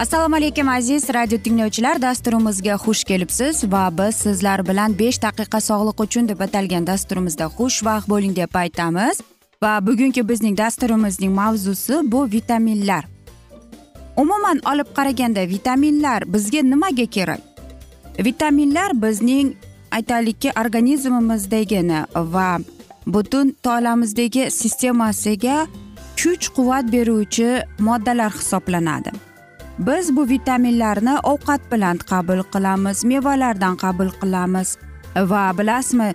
assalomu alaykum aziz radio tinglovchilar. Dasturimizga xush kelibsiz va biz sizlar bilan besh daqiqa sog'liq uchun deb atalgan dasturimizda xushvaqt bo'ling deb aytamiz. Va bugungi bizning dasturimizning mavzusi bu vitaminlar. Umuman olib qaraganda vitaminlar bizga nimaga kerak? Vitaminlar bizning aytaylikki organizmimizdagini va butun tolamizdagi sistemasiga kuch quvvat beruvchi moddalar hisoblanadi. Biz bu vitaminlarni ovqat bilan qabul qilamiz mevalardan qabul qilamiz. Va bilasizmi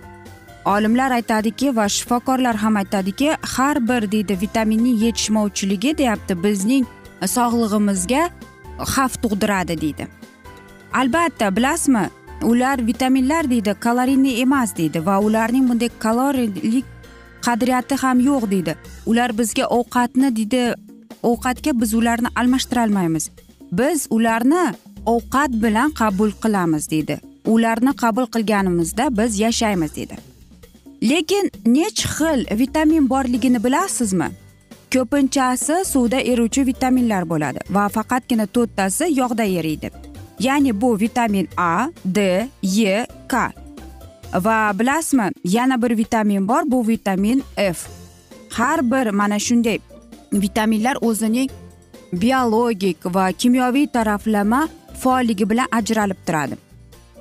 olimlar aytadiki va shifokorlar ham aytadiki har bir deydi vitaminning yetishmovchiligi deyapti bizning sog'lig'imizga xavf tug'diradi deydi. Albatta bilasizmi ular vitaminlar deydi kalorinli emas deydi va ularning bunday kaloriylik qadriyati ham yo'q deydi. Ular bizga ovqatni deydi ovqatga biz ularni almashtirolmaymiz. Biz ularni ovqat bilan qabul qilamiz deydi. Ularni qabul qilganimizda biz yashaymiz deydi. Lekin nechi xil vitamin borligini bilasizmi? Ko'pinchasi suvda eruvchi vitaminlar bo'ladi va faqatgina to'rttasi yog'da eriydi. Ya'ni bu vitamin a d e k. Va bilasizmi yana bir vitamin bor bu vitamin f. Har bir mana shunday vitaminlar o'zining biologik va kimyoviy taraflama faolligi bilan ajralib turadi.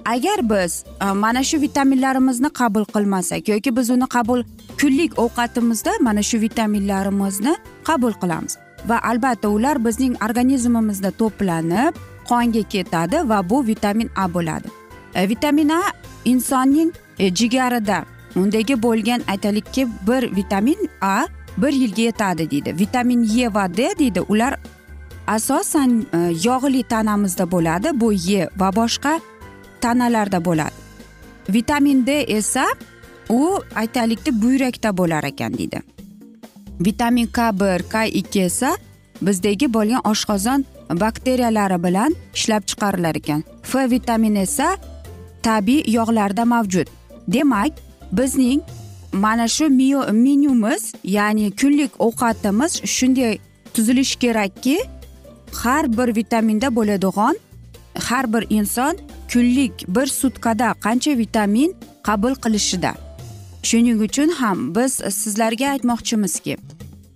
Agar biz e, mana shu vitaminlarimizni qabul qilmasak yoki biz uni qabul kunlik ovqatimizda mana shu vitaminlarimizni qabul qilamiz va albatta ular bizning organizmimizda to'planib qonga ketadi va bu vitamin a bo'ladi. E, vitamin a insonning e, jigarida undagi bo'lgan aytaylikki bir vitamin a bir yilga yetadi deydi. Vitamin e va d deydi. Ular asosan e, yog'li tanamizda bo'ladi. Bu e va boshqa tanalarda bo'ladi. Vitamin d esa u aytaylikda buyrakda bo'lar ekan deydi. Vitamin k bir k ikki esa bizdagi bo'lgan oshqozon bakteriyalari bilan ishlab chiqarilar ekan. F vitamini esa tabiiy yog'larda mavjud. Demak bizning mana shu menyumiz ya'ni kunlik ovqatimiz shunday tuzilishi kerakki har bir vitaminda bo'ladigan har bir inson kunlik bir sutkada qancha vitamin qabul qilishida. Shuning uchun ham biz sizlarga aytmoqchimizki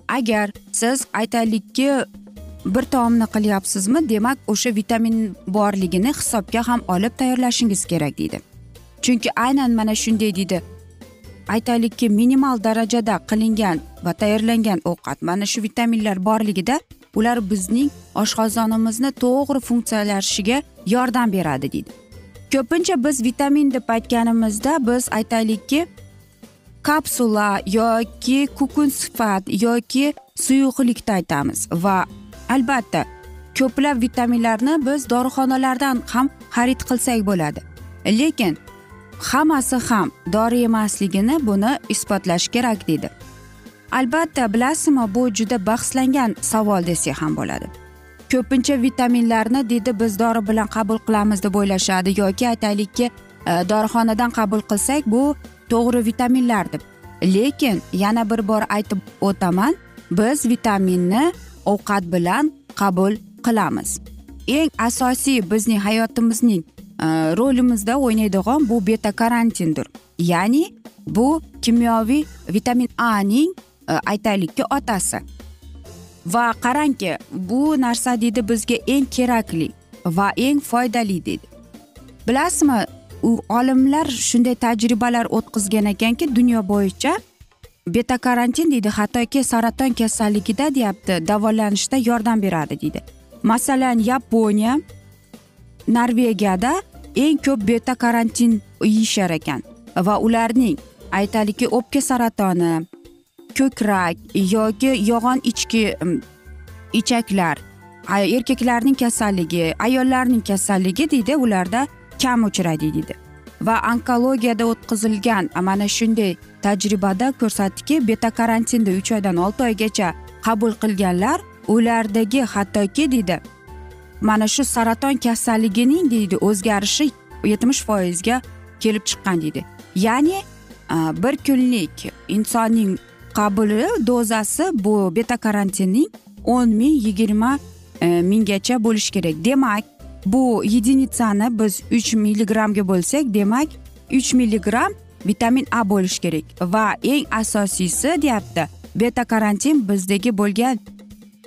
agar siz aytaylikki bir taomni qilyapsizmi demak o'sha vitamin borligini hisobga ham olib tayyorlashingiz kerak deydi. Chunki aynan mana shunday deydi. Aytaylikki minimal darajada qilingan va tayyorlangan ovqat mana shu vitaminlar borligida ular bizning oshqozonimizni to'g'ri funksiyalashiga yordam beradi deydi. Ko'pincha biz vitamin deb aytganimizda biz aytaylikki kapsula yoki kukun sifat yoki suyuqlikda aytamiz va albatta ko'plab vitaminlarni biz dorixonalardan ham xarid qilsak bo'ladi. Lekin hammasi ham dori emasligini buni isbotlash kerak deydi. Albatta bilasizmi bu juda bahslangan savol desak ham bo'ladi. Ko'pincha vitaminlarni deydi biz dori bilan qabul qilamiz deb o'ylashadi yoki aytaylikki e, dorixonadan qabul qilsak bu to'g'ri vitaminlar deb. Lekin yana bir bor aytib o'taman biz vitaminni ovqat bilan qabul qilamiz. Eng asosiy bizning hayotimizning e, rolimizda o'ynaydigan bu beta karantindir ya'ni bu kimyoviy vitamin a ning Э, aytaylikki otasi. Va qarangki bu narsa deydi bizga eng kerakli va eng foydali deydi bilasizmi u olimlar shunday tajribalar o'tkazgan ekanki dunyo bo'yicha beta karantin deydi hattoki saraton kasalligida deyapti davolanishda yordam beradi deydi masalan yaponiya norvegiyada eng ko'p beta karantin yeyishar ekan va ularning aytaylikki o'pka saratoni ko'krak yoki yog'on ichki ichaklar erkaklarning kasalligi ayollarning kasalligi deydi ularda kam uchraydi deydi. Va onkologiyada o'tkazilgan mana shunday tajribada ko'rsatdiki beta karantinda uch oydan olti oygacha qabul qilganlar ulardagi hattoki deydi mana shu saraton kasalligining deydi o'zgarishi yetmish foizga kelib chiqqan deydi. Ya'ni bir kunlik insonning qabuli dozasi bu beta karantinning o'n ming yigirma e, minggacha bo'lishi kerak. Demak bu единицani biz uch milligrammga bo'lsak demak uch milligramm vitamin a bo'lishi kerak. Va eng asosiysi deyapti beta karantin bizdagi bo'lgan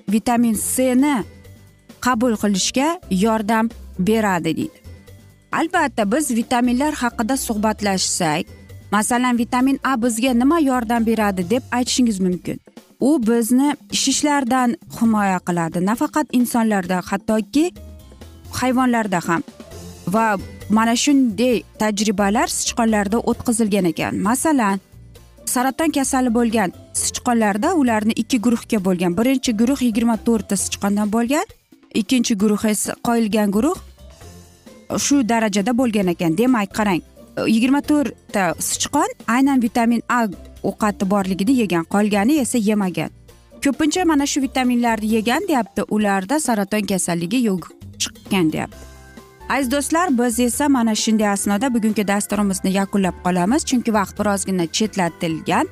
vitamin cni qabul qilishga yordam beradi deydi. Albatta biz vitaminlar haqida suhbatlashsak masalan vitamin a bizga nima yordam beradi deb aytishingiz mumkin. U bizni shishlardan himoya qiladi nafaqat insonlarda hattoki hayvonlarda ham. Va mana shunday tajribalar sichqonlarda o'tkazilgan ekan. Masalan saraton kasali bo'lgan sichqonlarda ularni ikki guruhga bo'lgan. Birinchi guruh yigirma to'rtta sichqondan bo'lgan ikkinchi guruh esa qoyilgan guruh shu darajada bo'lgan ekan. Demak qarang yigirma to'rtta sichqon aynan vitamin a ovqati borligini yegan qolgani esa yemagan. Ko'pincha mana shu vitaminlarni yegan deyapti ularda saraton kasalligi yo'q chiqqan deyapti. Aziz do'stlar biz esa mana shunday asnoda bugungi dasturimizni yakunlab qolamiz chunki vaqt birozgina chetlatilgan.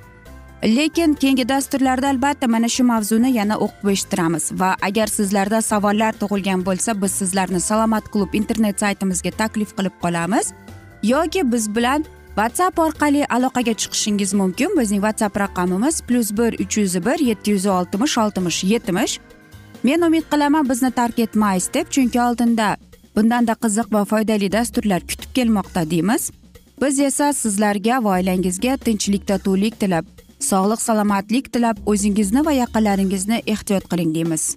Lekin keyingi dasturlarda albatta mana shu mavzuni yana o'qib eshittiramiz va agar sizlarda savollar tug'ilgan bo'lsa biz sizlarni salomat klub internet saytimizga taklif qilib qolamiz. Yoki biz bilan whatsapp orqali aloqaga chiqishingiz mumkin. Bizning whatsapp raqamimiz plyus bir uch yuz bir yetti yuz oltmish oltmish yetmish. Men umid qilaman bizni tark etmaysiz deb chunki oldinda bundanda qiziq va foydali dasturlar kutib kelmoqda deymiz. Biz esa sizlarga va oilangizga tinchlik totuvlik tilab sog'lik salomatlik tilab o'zingizni va yaqinlaringizni ehtiyot qiling deymiz.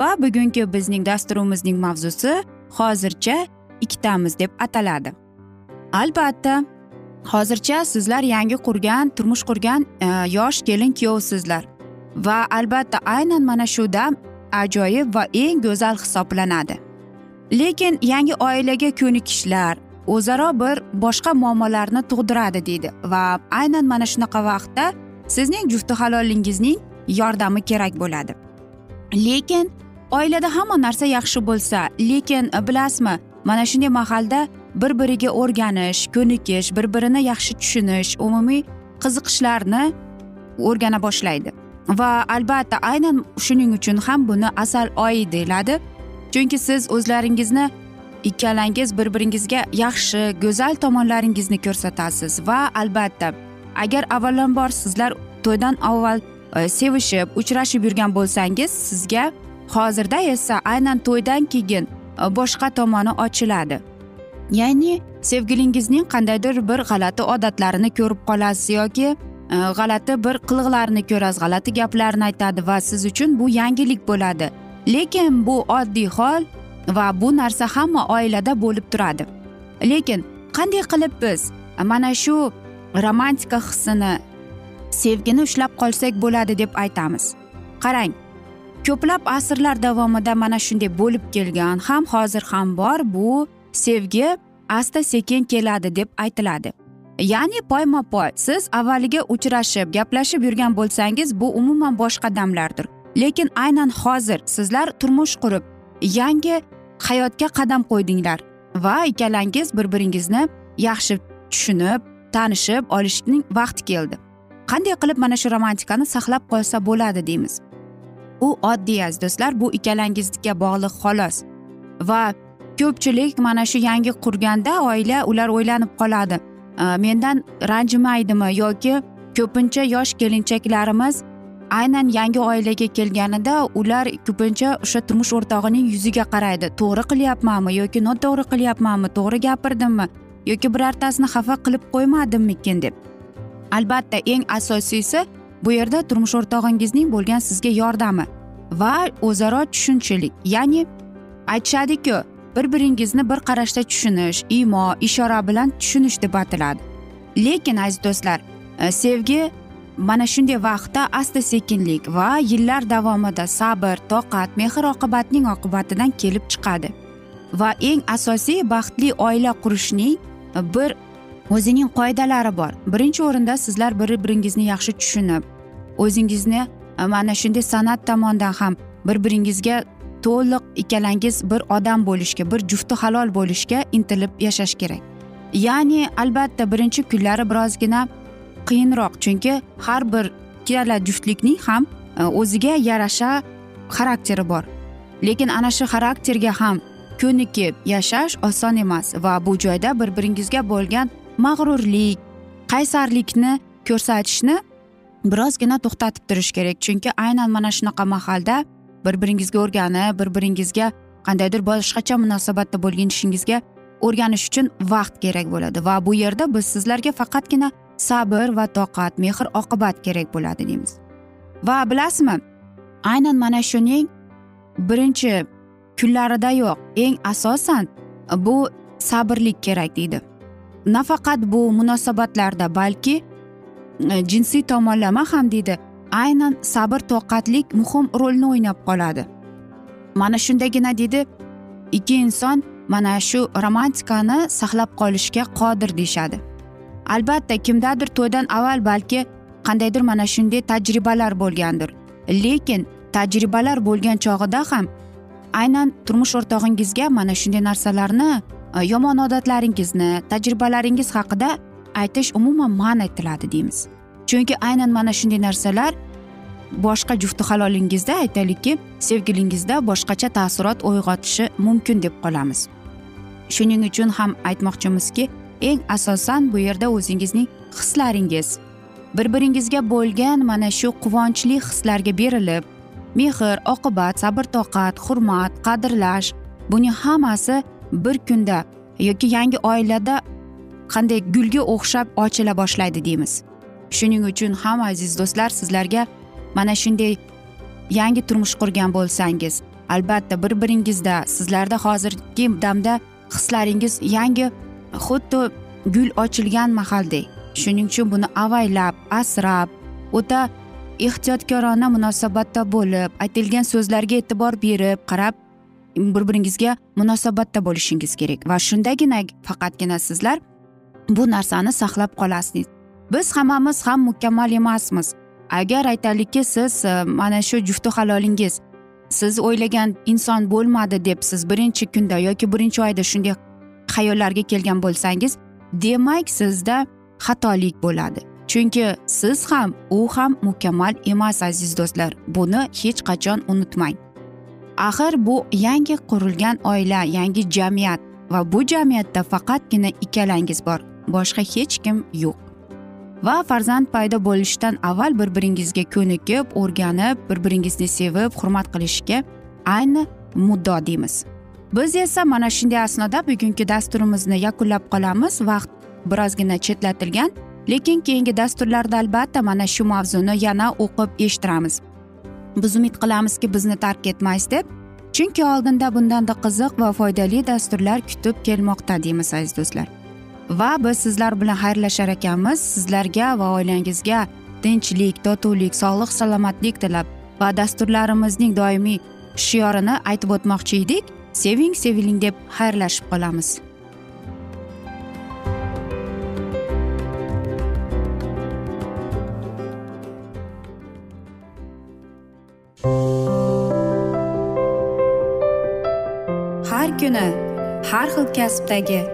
Va bugungi bizning dasturimizning mavzusi hozircha ikkitamiz deb ataladi. Albatta hozircha sizlar yangi qurgan turmush qurgan e, yosh kelin kuyovsizlar va albatta aynan mana shu dam ajoyib va eng go'zal hisoblanadi. Lekin yangi oilaga ko'nikishlar o'zaro bir boshqa muammolarni tug'diradi deydi va aynan mana shunaqa vaqtda sizning jufti halolingizning yordami kerak bo'ladi. Lekin oilada hamma narsa yaxshi bo'lsa lekin e, bilasizmi mana shunday mahalda bir biriga o'rganish ko'nikish bir birini yaxshi tushunish umumiy qiziqishlarni o'rgana boshlaydi. Va albatta aynan shuning uchun ham buni asal oyi deyiladi. Chunki siz o'zlaringizni ikkalangiz bir biringizga yaxshi go'zal tomonlaringizni ko'rsatasiz va albatta agar avvalambor sizlar to'ydan avval e, sevishib uchrashib yurgan bo'lsangiz sizga hozirda esa aynan to'ydan keyin e, boshqa tomoni ochiladi. Ya'ni sevgilingizning qandaydir bir g'alati odatlarini ko'rib qolasiz yoki e, g'alati bir qiliqlarni ko'rasiz g'alati gaplarni aytadi va siz uchun bu yangilik bo'ladi. Lekin bu oddiy hol va bu narsa hamma oilada bo'lib turadi. Lekin qanday qilib biz mana shu romantika hissini sevgini ushlab qolsak bo'ladi deb aytamiz. Qarang ko'plab asrlar davomida mana shunday bo'lib kelgan ham hozir ham bor bu sevgi asta sekin keladi deb aytiladi. Ya'ni poyma poy siz avvaliga uchrashib gaplashib yurgan bo'lsangiz bu umuman boshqa damlardir. Lekin aynan hozir sizlar turmush qurib yangi hayotga qadam qo'ydinglar va ikkalangiz bir biringizni yaxshi tushunib tanishib olishning vaqti keldi. Qanday qilib mana shu romantikani saqlab qolsa bo'ladi deymiz? Bu oddiy aziz do'stlar. Bu ikkalangizga bog'liq xolos. Va ko'pchilik mana shu yangi qurganda oila ular o'ylanib qoladi. Mendan ranjimaydimi yoki ko'pincha yosh kelinchaklarimiz aynan yangi oilaga kelganida ular ko'pincha o'sha turmush o'rtog'ining yuziga qaraydi. To'g'ri qilyapmanmi yoki noto'g'ri qilyapmanmi? To'g'ri gapirdimmi yoki birortasini xafa qilib qo'ymadimmikin deb. Albatta eng asosiysi bu yerda turmush o'rtog'ingizning bo'lgan sizga yordami va o'zaro tushunchilik ya'ni aytishadiku bir biringizni bir qarashda tushunish imo ishora bilan tushunish deb ataladi. Lekin aziz do'stlar e, sevgi mana shunday vaqtda asta sekinlik va yillar davomida sabr toqat mehr oqibatning oqibatidan kelib chiqadi va eng asosiy baxtli oila qurishning bir o'zining qoidalari bor. Birinchi o'rinda sizlar bir biringizni yaxshi tushunib o'zingizni e, mana shunday san'at tomondan ham bir biringizga to'liq ikkalangiz bir odam bo'lishga bir jufti halol bo'lishga intilib yashash kerak. Ya'ni albatta birinchi kunlari birozgina qiyinroq chunki har bir ikkala juftlikning ham e, o'ziga yarasha xarakteri bor. Lekin ana shu xarakterga ham ko'nikib yashash oson emas va bu joyda bir biringizga bo'lgan mag'rurlik qaysarlikni ko'rsatishni birozgina to'xtatib turish kerak. Chunki aynan mana shunaqa mahalda bir biringizga o'rganib bir biringizga qandaydir boshqacha munosabatda bo'lishingizga o'rganish uchun vaqt kerak bo'ladi va bu yerda biz sizlarga faqatgina sabr va toqat mehr oqibat kerak bo'ladi deymiz. Va bilasizmi aynan mana shuning birinchi kunlaridayoq eng asosan bu sabrlik kerak deydi. Nafaqat bu munosabatlarda balki E, jinsiy tomonlama ham deydi. Aynan sabr toqatlik muhim rolni o'ynab qoladi. Mana shundagina deydi ikki inson mana shu romantikani saqlab qolishga qodir deyishadi. Albatta kimdadir to'ydan avval balki qandaydir mana shunday tajribalar bo'lgandir. Lekin tajribalar bo'lgan chog'ida ham aynan turmush o'rtog'ingizga mana shunday narsalarni e, yomon odatlaringizni tajribalaringiz haqida aytish umuman man etiladi deymiz. Chunki aynan mana shunday narsalar boshqa jufti halolingizda aytaylikki sevgilingizda boshqacha taassurot uyg'otishi mumkin deb qolamiz. Shuning uchun ham aytmoqchimizki eng asosan bu yerda o'zingizning hislaringiz bir biringizga bo'lgan mana shu quvonchli hislarga berilib mehr oqibat sabr toqat hurmat qadrlash buning hammasi bir kunda yoki yangi oilada qanday gulga o'xshab ochila boshlaydi deymiz. Shuning uchun ham aziz do'stlar sizlarga mana shunday yangi turmush qurgan bo'lsangiz albatta bir biringizda sizlarda hozirgi damda hislaringiz yangi xuddi gul ochilgan mahaldek. Shuning uchun buni avaylab asrab o'ta ehtiyotkorona munosabatda bo'lib aytilgan so'zlarga e'tibor berib qarab bir biringizga munosabatda bo'lishingiz kerak. Va shundagina faqatgina sizlar bu narsani saqlab qolasiz biz hammamiz ham mukammal emasmiz. Agar aytaylikki siz e, mana shu jufti halolingiz siz o'ylagan inson bo'lmadi deb siz birinchi kunda yoki birinchi oyda shunday xayollarga kelgan bo'lsangiz demak sizda xatolik bo'ladi. Chunki siz ham u ham mukammal emas aziz do'stlar. Buni hech qachon unutmang. Axir bu yangi qurilgan oila yangi jamiyat va bu jamiyatda faqatgina ikkalangiz bor. Boshqa hech kim yo'q. Va farzand paydo bo'lishidan avval bir biringizga ko'nikib o'rganib bir biringizni sevib hurmat qilishga ayni muddo deymiz. Biz esa mana shunday asnoda bugungi dasturimizni yakunlab qolamiz vaqt birozgina chetlatilgan lekin keyingi dasturlarda albatta mana shu mavzuni yana o'qib eshittiramiz. Biz umid qilamizki bizni tark etmaysiz deb chunki oldinda bundanda qiziq va foydali dasturlar kutib kelmoqda deymiz aziz do'stlar. Va biz sizlar bilan xayrlashar ekanmiz. Sizlarga va oilangizga tinchlik totuvlik sog'lik salomatlik tilab va dasturlarimizning doimiy shiorini aytib o'tmoqchi edik. Seving seviling deb xayrlashib qolamiz. Har kuni har xil kasbdagi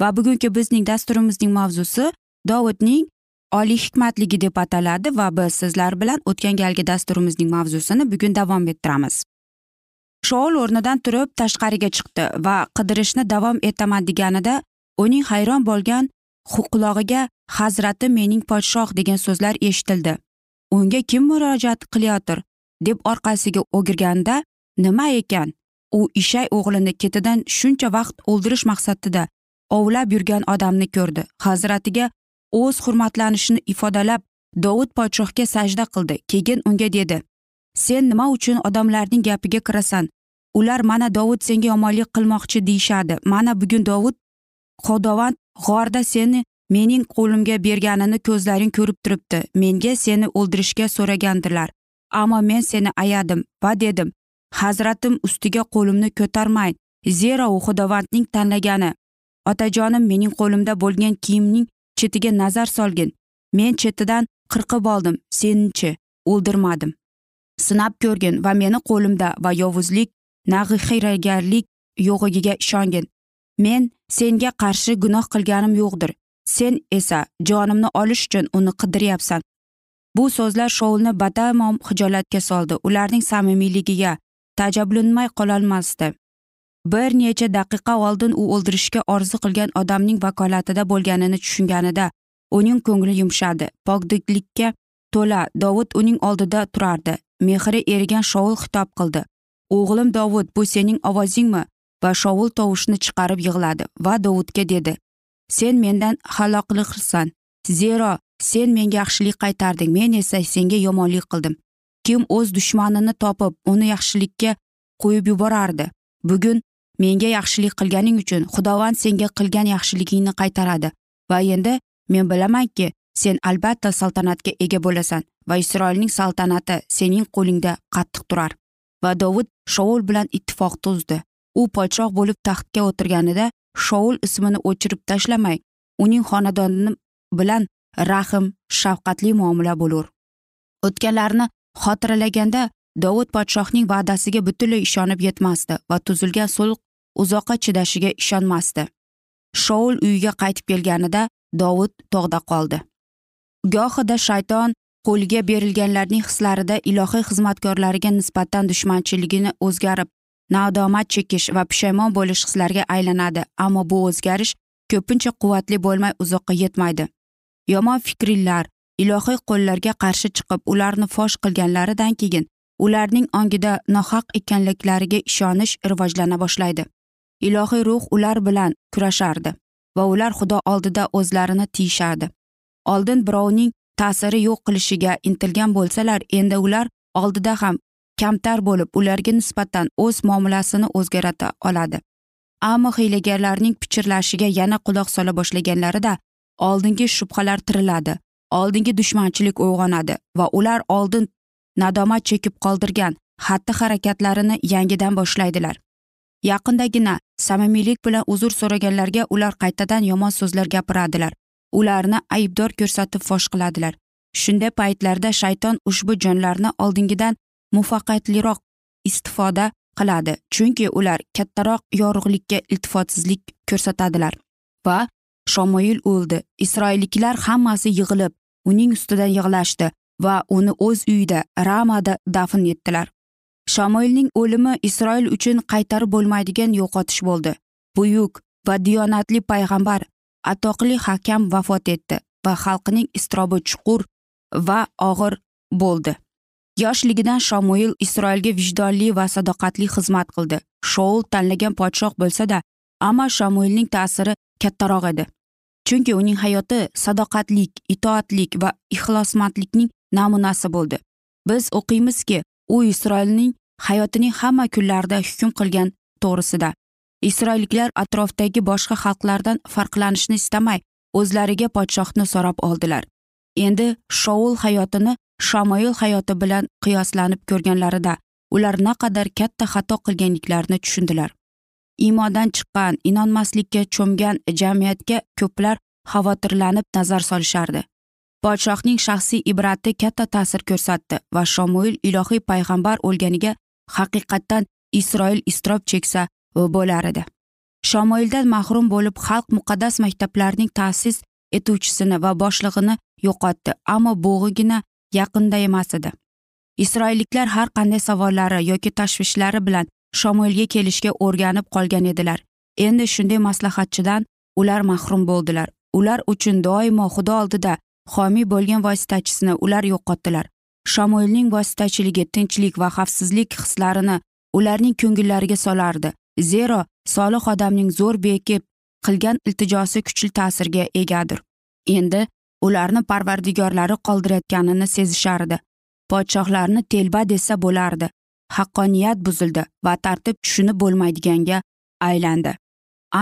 Va bugungi bizning dasturimizning mavzusi dovudning oliy hikmatligi deb ataladi va biz sizlar bilan o'tgan galgi dasturimizning mavzusini bugun davom ettiramiz. Shoul o'rnidan turib tashqariga chiqdi va qidirishni davom etaman deganida uning hayron bo'lgan qulog'iga hazrati mening podshoh degan so'zlar eshitildi. Unga kim murojaat qilayotir deb orqasiga o'girganda nima ekan? U ishay o'g'lini ketidan shuncha vaqt o'ldirish maqsadida ovlab yurgan odamni ko'rdi. Hazratiga o'z hurmatlanishini ifodalab dovud podshohga sajda qildi. Keyin unga dedi sen nima uchun odamlarning gapiga kirasan? Ular mana dovud senga yomonlik qilmoqchi deyishadi. Mana bugun dovud xudovand g'orda seni mening qo'limga berganini ko'zlaring ko'rib turibdi. Menga seni o'ldirishga so'ragandilar. Ammo men seni ayadim va dedim hazratim ustiga qo'limni ko'tarmang zero u xudovandning tanlagani otajonim mening qo'limda bo'lgan kiyimning chetiga nazar solgin. Men chetidan qirqib oldim senchi o'ldirmadim. Sinab ko'rgin va meni qo'limda va yovuzlik nag'xiragarlik yo'g'igiga ishongin. Men senga qarshi gunoh qilganim yo'qdir. Sen esa jonimni olish uchun uni qidiryapsan. Bu so'zlar shoulni batamom hijolatga soldi. Ularning samimiyligiga tajablanmay qololmasdi. Bir necha daqiqa oldin u o'ldirishga orzu qilgan odamning vakolatida bo'lganini tushunganida uning ko'ngli yumshadi. Pokdiklikka to'la dovud uning oldida turardi. Mehri erigan shovul xitob qildi. O'g'lim dovud bu sening ovozingmi? va shovul tovushni chiqarib yig'ladi. Va dovudga dedi sen mendan haloqliqsan zero sen menga yaxshilik qaytarding. Men esa senga yomonlik qildim. Kim o'z dushmanini topib uni yaxshilikka qo'yib yuborardi? Bugun menga yaxshilik qilganing uchun xudovand senga qilgan yaxshiligingni qaytaradi. Va endi men bilamanki sen albatta saltanatga ega bo'lasan va isroilning saltanati sening qo'lingda qattiq turar. Va dovud shoul bilan ittifoq tuzdi. U podshoh bo'lib taxtga o'tirganida shoul ismini o'chirib tashlamay uning xonadoni bilan rahm shafqatli muomala bo'lur. O'tganlarni xotiralaganda dovud podshohning va'dasiga butunlay ishonib yetmasdi va tuzilgan sulh uzoqqa chidashiga ishonmasdi. Shoul uyiga qaytib kelganida dovud tog'da qoldi. Gohida shayton qo'liga berilganlarning hislarida ilohiy xizmatkorlariga nisbatan dushmanchiligini o'zgarib nadomat chekish va pushaymon bo'lish hislariga aylanadi ammo bu o'zgarish ko'pincha quvvatli bo'lmay uzoqqa yetmaydi. Yomon fikrlar ilohiy qo'llarga qarshi chiqib ularni fosh qilganlaridan keyin ularning ongida nohaq ekanliklariga ishonish rivojlana boshlaydi. Ilohiy ruh ular bilan kurashardi va ular xudo oldida o'zlarini tiyishardi. Oldin birovning ta'siri yo'q qilishiga intilgan bo'lsalar endi ular oldida ham kamtar bo'lib ularga nisbatan o'z muomalasini o'zgarta oladi. Ammo hiylagarlarning pichirlashiga yana quloq sola boshlaganlarida oldingi shubhalar tiriladi oldingi dushmanchilik uyg'onadi va ular oldin nadomat chekib qoldirgan xatti harakatlarini yangidan boshlaydilar. Yaqindagina samimiylik bilan uzr so'raganlarga ular qaytadan yomon so'zlar gapiradilar. Ularni aybdor ko'rsatib fosh qiladilar. Shunday paytlarda shayton ushbu jonlarni oldingidan muvaffaqiyatliroq istifoda qiladi chunki ular kattaroq yorug'likka iltifotsizlik ko'rsatadilar. Va shomoil o'ldi. Isroilliklar hammasi yig'ilib uning ustidan yig'lashdi va uni o'z uyida ramada dafn etdilar. Shamoilning o'limi isroil uchun qaytarib bo'lmaydigan yo'qotish bo'ldi. Buyuk va diyonatli payg'ambar atoqli hakam vafot etdi va xalqining iztirobi chuqur va og'ir bo'ldi. Yoshligidan shamoil isroilga vijdonli va sadoqatli xizmat qildi. Shoul tanlagan podshoh bo'lsada ammo shamoilning ta'siri kattaroq edi. Chunki uning hayoti sadoqatlik itoatlik va ixlosmandlikning namunasi bo'ldi. Biz o'qiymizki u isroilning hayotining hamma kunlarida hukm qilgan to'g'risida. Isroilliklar atrofdagi boshqa xalqlardan farqlanishni istamay o'zlariga podshohni so'rab oldilar. Endi shoul hayotini shamoil hayoti bilan qiyoslanib ko'rganlarida ular naqadar katta xato qilganliklarini tushundilar. Iymondan chiqqan inonmaslikka cho'mgan jamiyatga ko'plar xavotirlanib nazar solishardi. Podshohning shaxsiy ibrati katta ta'sir ko'rsatdi va shomuil ilohiy payg'ambar o'lganiga haqiqatdan isroil iztirob cheksa bo'lar edi. Shomoildan mahrum bo'lib xalq muqaddas maktablarning ta'sis etuvchisini va boshlig'ini yo'qotdi ammo bo'g'igina yaqinda emas edi. Isroilliklar har qanday savollari yoki tashvishlari bilan shomoilga kelishga o'rganib qolgan edilar. Endi shunday maslahatchidan ular mahrum bo'ldilar. Ular uchun doimo xudo oldida homiy bo'lgan vositachisini ular yo'qotdilar. Shamoilning vositachiligi tinchlik va xavfsizlik hislarini ularning ko'ngillariga solardi. Zero solih odamning zo'r bekib qilgan iltijosi kuchli ta'sirga egadir. Endi ularni parvardigorlari qoldirayotganini sezishardi. Podshohlarni telba desa bo'lardi. Haqqoniyat buzildi va tartib tushunib bo'lmaydiganga aylandi.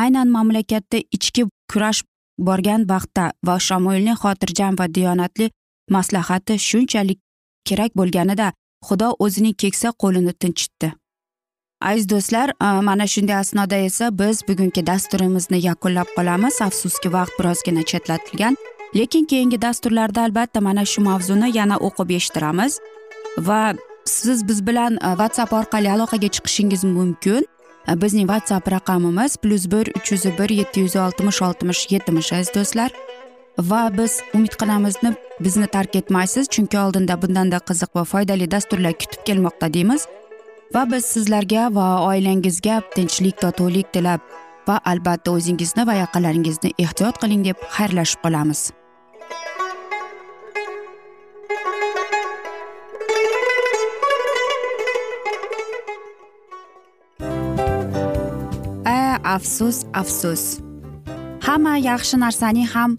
Aynan mamlakatda ichki kurash borgan vaqtda va shamoilning xotirjam va diyonatli maslahati shunchalik kerak bo'lganida xudo o'zining keksa qo'lini tinchitdi. Aziz do'stlar mana shunday asnoda esa biz bugungi dasturimizni yakunlab qolamiz. Afsuski vaqt birozgina chetlatilgan lekin keyingi dasturlarda albatta mana shu mavzuni yana o'qib eshittiramiz. Va siz biz bilan whatsapp orqali aloqaga chiqishingiz mumkin. Bizning whatsapp raqamimiz plyus bir uch yuz bir yetti yuz oltmish oltmish yetmish aziz do'stlar. Va biz umid qilamiz bizni tark etmaysiz chunki oldinda bundanda qiziq va foydali dasturlar kutib kelmoqda deymiz. Va biz sizlarga va oilangizga tinchlik totuvlik tilab va albatta o'zingizni va yaqinlaringizni ehtiyot qiling deb xayrlashib qolamiz. A afsus afsus. Hamma yaxshi narsaning ham